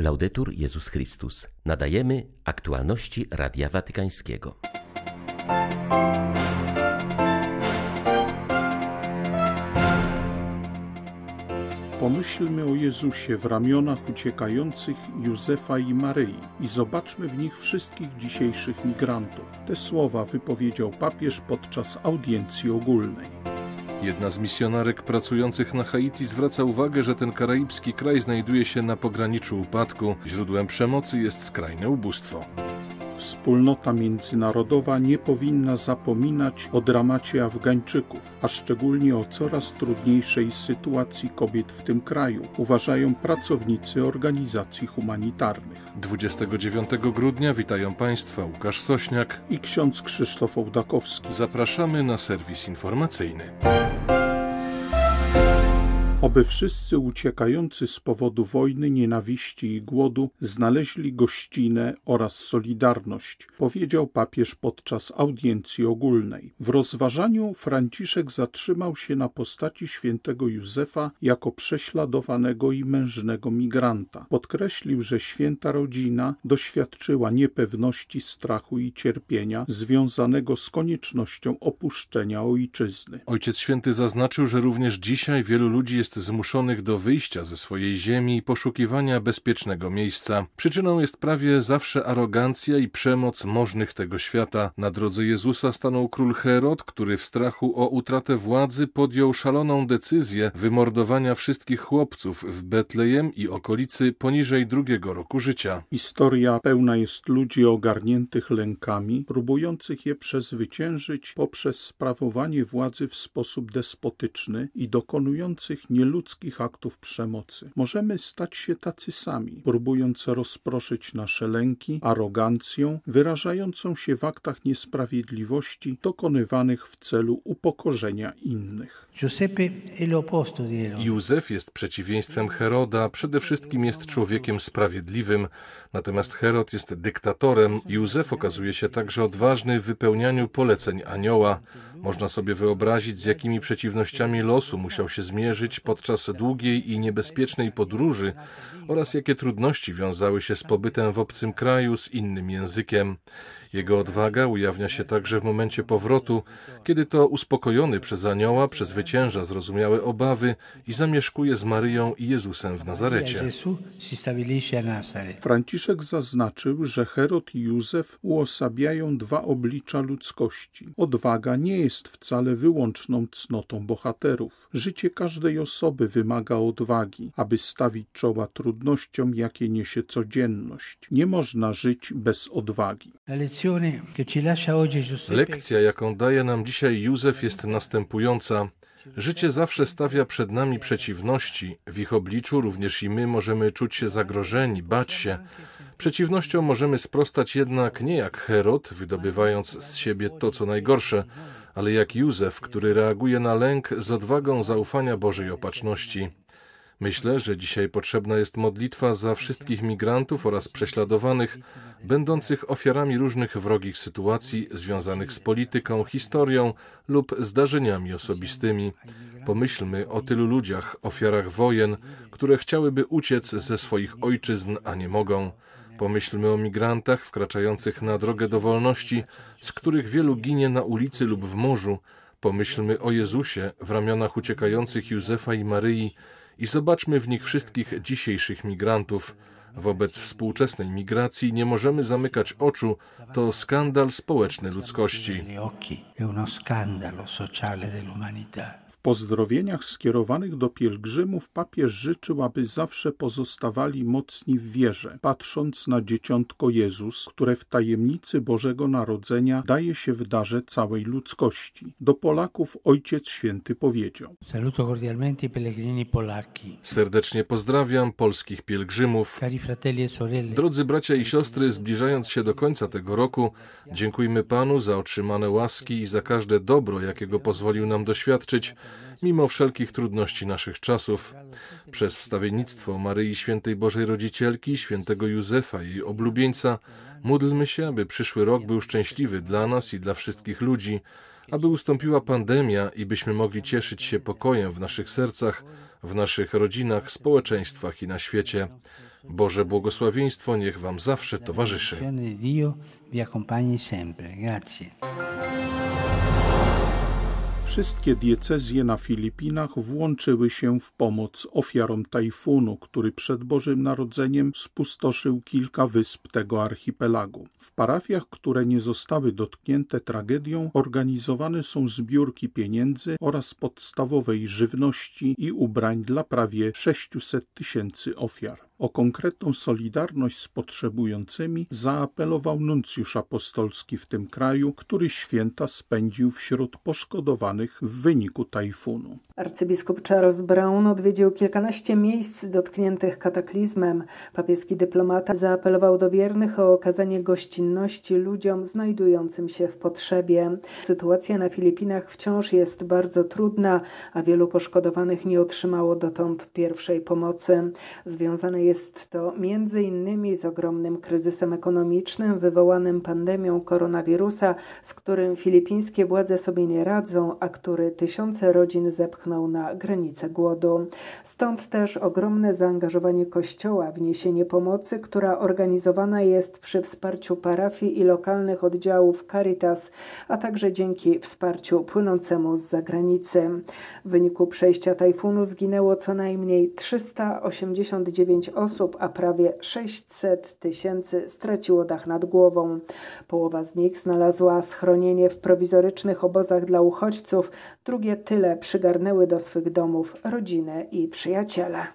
Laudetur Jezus Chrystus. Nadajemy aktualności Radia Watykańskiego. Pomyślmy o Jezusie w ramionach uciekających Józefa i Maryi i zobaczmy w nich wszystkich dzisiejszych migrantów. Te słowa wypowiedział papież podczas audiencji ogólnej. Jedna z misjonarek pracujących na Haiti zwraca uwagę, że ten karaibski kraj znajduje się na pograniczu upadku. Źródłem przemocy jest skrajne ubóstwo. Wspólnota międzynarodowa nie powinna zapominać o dramacie Afgańczyków, a szczególnie o coraz trudniejszej sytuacji kobiet w tym kraju, uważają pracownicy organizacji humanitarnych. 29 grudnia witają Państwa Łukasz Sośniak i ksiądz Krzysztof Ołdakowski. Zapraszamy na serwis informacyjny. Oby wszyscy uciekający z powodu wojny, nienawiści i głodu znaleźli gościnę oraz solidarność, powiedział papież podczas audiencji ogólnej. W rozważaniu Franciszek zatrzymał się na postaci świętego Józefa jako prześladowanego i mężnego migranta. Podkreślił, że święta rodzina doświadczyła niepewności, strachu i cierpienia związanego z koniecznością opuszczenia ojczyzny. Ojciec Święty zaznaczył, że również dzisiaj wielu ludzi jest zmuszonych do wyjścia ze swojej ziemi i poszukiwania bezpiecznego miejsca. Przyczyną jest prawie zawsze arogancja i przemoc możnych tego świata. Na drodze Jezusa stanął król Herod, który w strachu o utratę władzy podjął szaloną decyzję wymordowania wszystkich chłopców w Betlejem i okolicy poniżej drugiego roku życia. Historia pełna jest ludzi ogarniętych lękami, próbujących je przezwyciężyć poprzez sprawowanie władzy w sposób despotyczny i dokonujących nieludzkich aktów przemocy. Możemy stać się tacy sami, próbując rozproszyć nasze lęki arogancją wyrażającą się w aktach niesprawiedliwości dokonywanych w celu upokorzenia innych. Józef jest przeciwieństwem Heroda, przede wszystkim jest człowiekiem sprawiedliwym, natomiast Herod jest dyktatorem. Józef okazuje się także odważny w wypełnianiu poleceń anioła. Można sobie wyobrazić, z jakimi przeciwnościami losu musiał się zmierzyć podczas długiej i niebezpiecznej podróży oraz jakie trudności wiązały się z pobytem w obcym kraju z innym językiem. Jego odwaga ujawnia się także w momencie powrotu, kiedy to uspokojony przez anioła przezwycięża zrozumiałe obawy i zamieszkuje z Maryją i Jezusem w Nazarecie. Franciszek zaznaczył, że Herod i Józef uosabiają dwa oblicza ludzkości. Odwaga nie jest wcale wyłączną cnotą bohaterów. Życie każdej osoby wymaga odwagi, aby stawić czoła trudnościom, jakie niesie codzienność. Nie można żyć bez odwagi. Lekcja, jaką daje nam dzisiaj Józef, jest następująca. Życie zawsze stawia przed nami przeciwności. W ich obliczu również i my możemy czuć się zagrożeni, bać się. Przeciwnością możemy sprostać jednak nie jak Herod, wydobywając z siebie to, co najgorsze, ale jak Józef, który reaguje na lęk z odwagą zaufania Bożej opatrzności. Myślę, że dzisiaj potrzebna jest modlitwa za wszystkich migrantów oraz prześladowanych, będących ofiarami różnych wrogich sytuacji związanych z polityką, historią lub zdarzeniami osobistymi. Pomyślmy o tylu ludziach, ofiarach wojen, które chciałyby uciec ze swoich ojczyzn, a nie mogą. Pomyślmy o migrantach wkraczających na drogę do wolności, z których wielu ginie na ulicy lub w morzu. Pomyślmy o Jezusie w ramionach uciekających Józefa i Maryi, i zobaczmy w nich wszystkich dzisiejszych migrantów. Wobec współczesnej migracji nie możemy zamykać oczu, to skandal społeczny ludzkości. Pozdrowieniach skierowanych do pielgrzymów papież życzył, aby zawsze pozostawali mocni w wierze, patrząc na dzieciątko Jezus, które w tajemnicy Bożego Narodzenia daje się w darze całej ludzkości. Do Polaków Ojciec Święty powiedział: Serdecznie pozdrawiam polskich pielgrzymów. Drodzy bracia i siostry, zbliżając się do końca tego roku, dziękujmy Panu za otrzymane łaski i za każde dobro, jakiego pozwolił nam doświadczyć, mimo wszelkich trudności naszych czasów. Przez wstawiennictwo Maryi Świętej Bożej Rodzicielki, świętego Józefa jej oblubieńca, módlmy się, aby przyszły rok był szczęśliwy dla nas i dla wszystkich ludzi, aby ustąpiła pandemia i byśmy mogli cieszyć się pokojem w naszych sercach, w naszych rodzinach, społeczeństwach i na świecie. Boże błogosławieństwo niech Wam zawsze towarzyszy. Grazie. Wszystkie diecezje na Filipinach włączyły się w pomoc ofiarom tajfunu, który przed Bożym Narodzeniem spustoszył kilka wysp tego archipelagu. W parafiach, które nie zostały dotknięte tragedią, organizowane są zbiórki pieniędzy oraz podstawowej żywności i ubrań dla prawie 600 tysięcy ofiar. O konkretną solidarność z potrzebującymi zaapelował nuncjusz apostolski w tym kraju, który święta spędził wśród poszkodowanych w wyniku tajfunu. Arcybiskup Charles Brown odwiedził kilkanaście miejsc dotkniętych kataklizmem. Papieski dyplomata zaapelował do wiernych o okazanie gościnności ludziom znajdującym się w potrzebie. Sytuacja na Filipinach wciąż jest bardzo trudna, a wielu poszkodowanych nie otrzymało dotąd pierwszej pomocy. Związane jest to między innymi z ogromnym kryzysem ekonomicznym wywołanym pandemią koronawirusa, z którym filipińskie władze sobie nie radzą, a który tysiące rodzin zepchnął na granicę głodu. Stąd też ogromne zaangażowanie Kościoła w niesienie pomocy, która organizowana jest przy wsparciu parafii i lokalnych oddziałów Caritas, a także dzięki wsparciu płynącemu z zagranicy. W wyniku przejścia tajfunu zginęło co najmniej 389 osób, a prawie 600 tysięcy straciło dach nad głową. Połowa z nich znalazła schronienie w prowizorycznych obozach dla uchodźców, drugie tyle przygarnęły do swych domów rodziny i przyjaciele.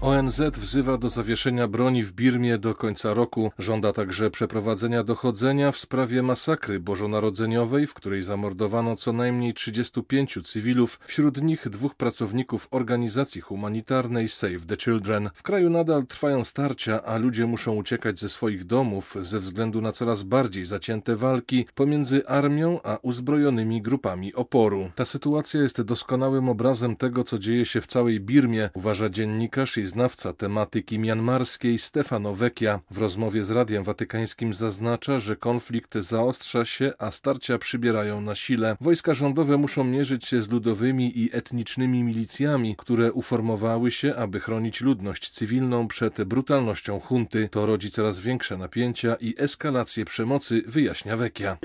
ONZ wzywa do zawieszenia broni w Birmie do końca roku. Żąda także przeprowadzenia dochodzenia w sprawie masakry bożonarodzeniowej, w której zamordowano co najmniej 35 cywilów, wśród nich dwóch pracowników organizacji humanitarnej Save the Children. W kraju nadal trwają starcia, a ludzie muszą uciekać ze swoich domów ze względu na coraz bardziej zacięte walki pomiędzy armią a uzbrojonymi grupami oporu. Ta sytuacja jest doskonałym obrazem tego, co dzieje się w całej Birmie, uważa dziennikarz i znawca tematyki mianmarskiej Stefano Vecchia w rozmowie z Radiem Watykańskim zaznacza, że konflikt zaostrza się, a starcia przybierają na sile. Wojska rządowe muszą mierzyć się z ludowymi i etnicznymi milicjami, które uformowały się, aby chronić ludność cywilną przed brutalnością hunty. To rodzi coraz większe napięcia i eskalację przemocy, wyjaśnia Vecchia.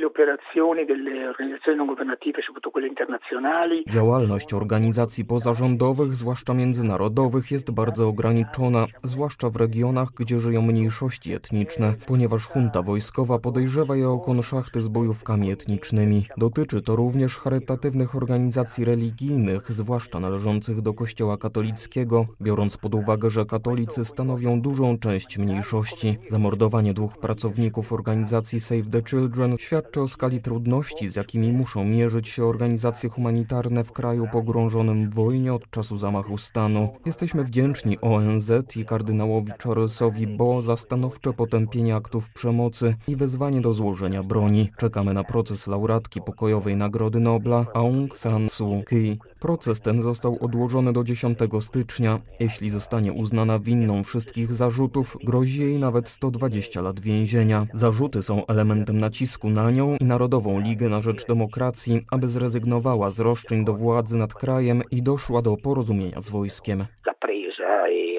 Działalność organizacji pozarządowych, zwłaszcza międzynarodowych, jest bardzo ograniczona, zwłaszcza w regionach, gdzie żyją mniejszości etniczne, ponieważ junta wojskowa podejrzewa je o konszachty z bojówkami etnicznymi. Dotyczy to również charytatywnych organizacji religijnych, zwłaszcza należących do Kościoła katolickiego, biorąc pod uwagę, że katolicy stanowią dużą część mniejszości. Zamordowanie dwóch pracowników organizacji Save the Children świadczy o skali trudności, z jakimi muszą mierzyć się organizacje humanitarne w kraju pogrążonym w wojnie od czasu zamachu stanu. Jesteśmy wdzięczni ONZ i kardynałowi Charlesowi Bo za stanowcze potępienie aktów przemocy i wezwanie do złożenia broni. Czekamy na proces laureatki pokojowej Nagrody Nobla Aung San Suu Kyi. Proces ten został odłożony do 10 stycznia. Jeśli zostanie uznana winną wszystkich zarzutów, grozi jej nawet 120 lat więzienia. Zarzuty są elementem nacisku na nią i Narodową Ligę na Rzecz Demokracji, aby zrezygnowała z roszczeń do władzy nad krajem i doszła do porozumienia z wojskiem.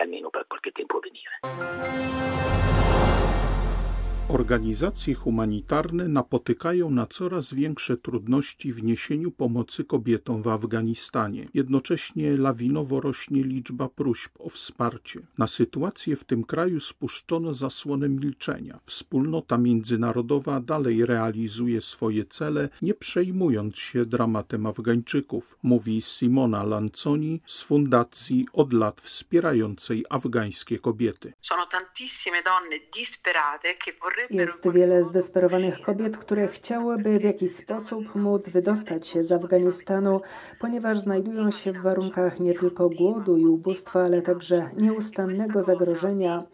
Almeno per qualche tempo a venire. Organizacje humanitarne napotykają na coraz większe trudności w niesieniu pomocy kobietom w Afganistanie. Jednocześnie lawinowo rośnie liczba próśb o wsparcie. Na sytuację w tym kraju spuszczono zasłonę milczenia. Wspólnota międzynarodowa dalej realizuje swoje cele, nie przejmując się dramatem Afgańczyków, mówi Simona Lanconi z fundacji od lat wspierającej afgańskie kobiety. Sono tantissime donne disperate che Jest wiele zdesperowanych kobiet, które chciałyby w jakiś sposób móc wydostać się z Afganistanu, ponieważ znajdują się w warunkach nie tylko głodu i ubóstwa, ale także nieustannego zagrożenia.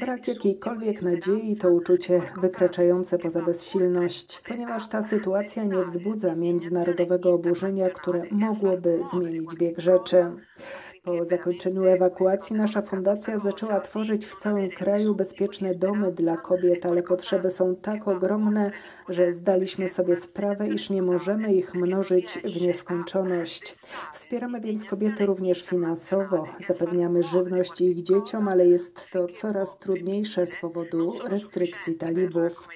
Brak jakiejkolwiek nadziei to uczucie wykraczające poza bezsilność, ponieważ ta sytuacja nie wzbudza międzynarodowego oburzenia, które mogłoby zmienić bieg rzeczy. Po zakończeniu ewakuacji nasza fundacja zaczęła tworzyć w całym kraju bezpieczne domy dla kobiet, ale potrzeby są tak ogromne, że zdaliśmy sobie sprawę, iż nie możemy ich mnożyć w nieskończoność. Wspieramy więc kobiety również finansowo, zapewniamy żywność ich dzieciom, ale jest to coraz trudniejsze z powodu restrykcji talibów.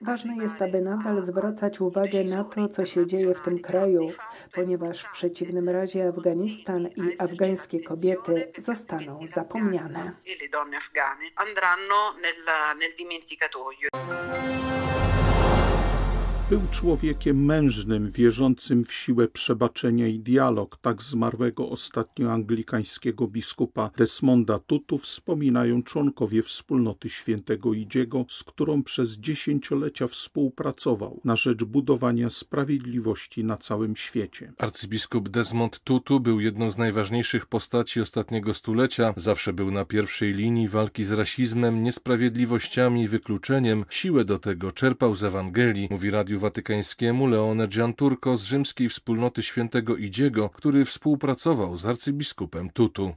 Ważne jest, aby nadal zwracać uwagę na to, co się dzieje w tym kraju, ponieważ w przeciwnym razie Afganistan i afgańskie kobiety zostaną zapomniane. you. Był człowiekiem mężnym, wierzącym w siłę przebaczenia i dialog, tak zmarłego ostatnio anglikańskiego biskupa Desmonda Tutu wspominają członkowie wspólnoty świętego Idziego, z którą przez dziesięciolecia współpracował na rzecz budowania sprawiedliwości na całym świecie. Arcybiskup Desmond Tutu był jedną z najważniejszych postaci ostatniego stulecia, zawsze był na pierwszej linii walki z rasizmem, niesprawiedliwościami i wykluczeniem. Siłę do tego czerpał z Ewangelii, mówi Radio Watykańskiemu Leone Gianturco z rzymskiej wspólnoty świętego Idziego, który współpracował z arcybiskupem Tutu.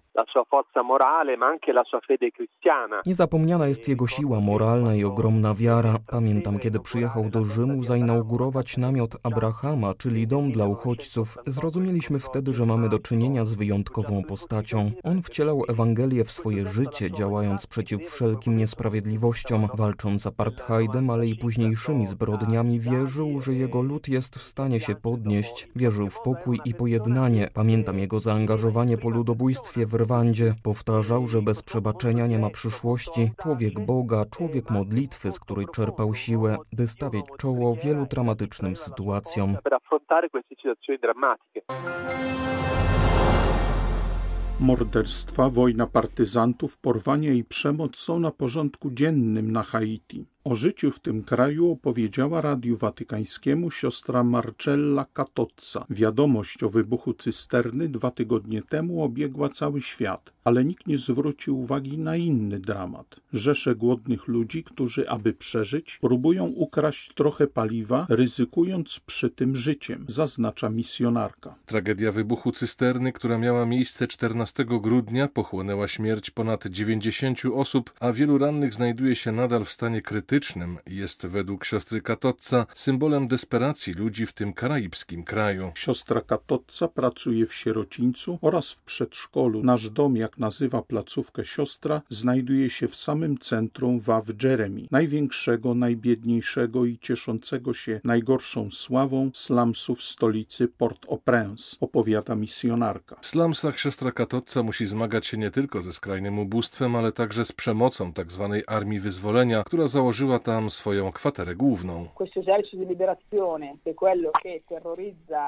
Niezapomniana jest jego siła moralna i ogromna wiara. Pamiętam, kiedy przyjechał do Rzymu zainaugurować namiot Abrahama, czyli dom dla uchodźców. Zrozumieliśmy wtedy, że mamy do czynienia z wyjątkową postacią. On wcielał Ewangelię w swoje życie, działając przeciw wszelkim niesprawiedliwościom, walcząc z apartheidem, ale i późniejszymi zbrodniami, wierzył, że jego lud jest w stanie się podnieść. Wierzył w pokój i pojednanie. Pamiętam jego zaangażowanie po ludobójstwie w Rwandzie. Powtarzał, że bez przebaczenia nie ma przyszłości. Człowiek Boga, człowiek modlitwy, z której czerpał siłę, by stawiać czoło wielu dramatycznym sytuacjom. Morderstwa, wojna partyzantów, porwania i przemoc są na porządku dziennym na Haiti. O życiu w tym kraju opowiedziała Radiu Watykańskiemu siostra Marcella Catozza. Wiadomość o wybuchu cysterny dwa tygodnie temu obiegła cały świat, ale nikt nie zwrócił uwagi na inny dramat. Rzesze głodnych ludzi, którzy, aby przeżyć, próbują ukraść trochę paliwa, ryzykując przy tym życiem, zaznacza misjonarka. Tragedia wybuchu cysterny, która miała miejsce 14 grudnia, pochłonęła śmierć ponad 90 osób, a wielu rannych znajduje się nadal w stanie krytycznym jest według siostry Katotca symbolem desperacji ludzi w tym karaibskim kraju. Siostra Katotca pracuje w sierocińcu oraz w przedszkolu. Nasz dom, jak nazywa placówkę siostra, znajduje się w samym centrum Waw Jeremy, największego, najbiedniejszego i cieszącego się najgorszą sławą slumsów stolicy Port-au-Prince, opowiada misjonarka. W slumsach siostra Katotca musi zmagać się nie tylko ze skrajnym ubóstwem, ale także z przemocą tzw. Tak Armii Wyzwolenia, która założyła założyła tam swoją kwaterę główną.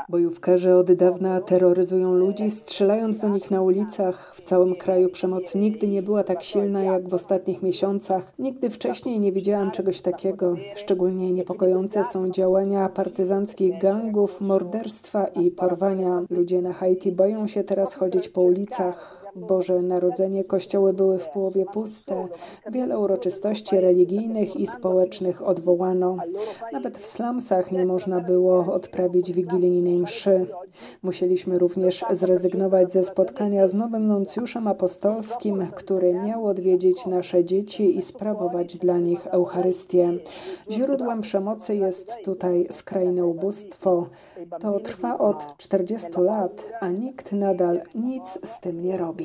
Bojówkarze od dawna terroryzują ludzi, strzelając do nich na ulicach. W całym kraju przemoc nigdy nie była tak silna jak w ostatnich miesiącach. Nigdy wcześniej nie widziałam czegoś takiego. Szczególnie niepokojące są działania partyzanckich gangów, morderstwa i porwania. Ludzie na Haiti boją się teraz chodzić po ulicach. W Boże Narodzenie kościoły były w połowie puste. Wiele uroczystości religijnych i społecznych odwołano. Nawet w slumsach nie można było odprawić wigilijnej mszy. Musieliśmy również zrezygnować ze spotkania z nowym nuncjuszem apostolskim, który miał odwiedzić nasze dzieci i sprawować dla nich Eucharystię. Źródłem przemocy jest tutaj skrajne ubóstwo. To trwa od 40 lat, a nikt nadal nic z tym nie robi.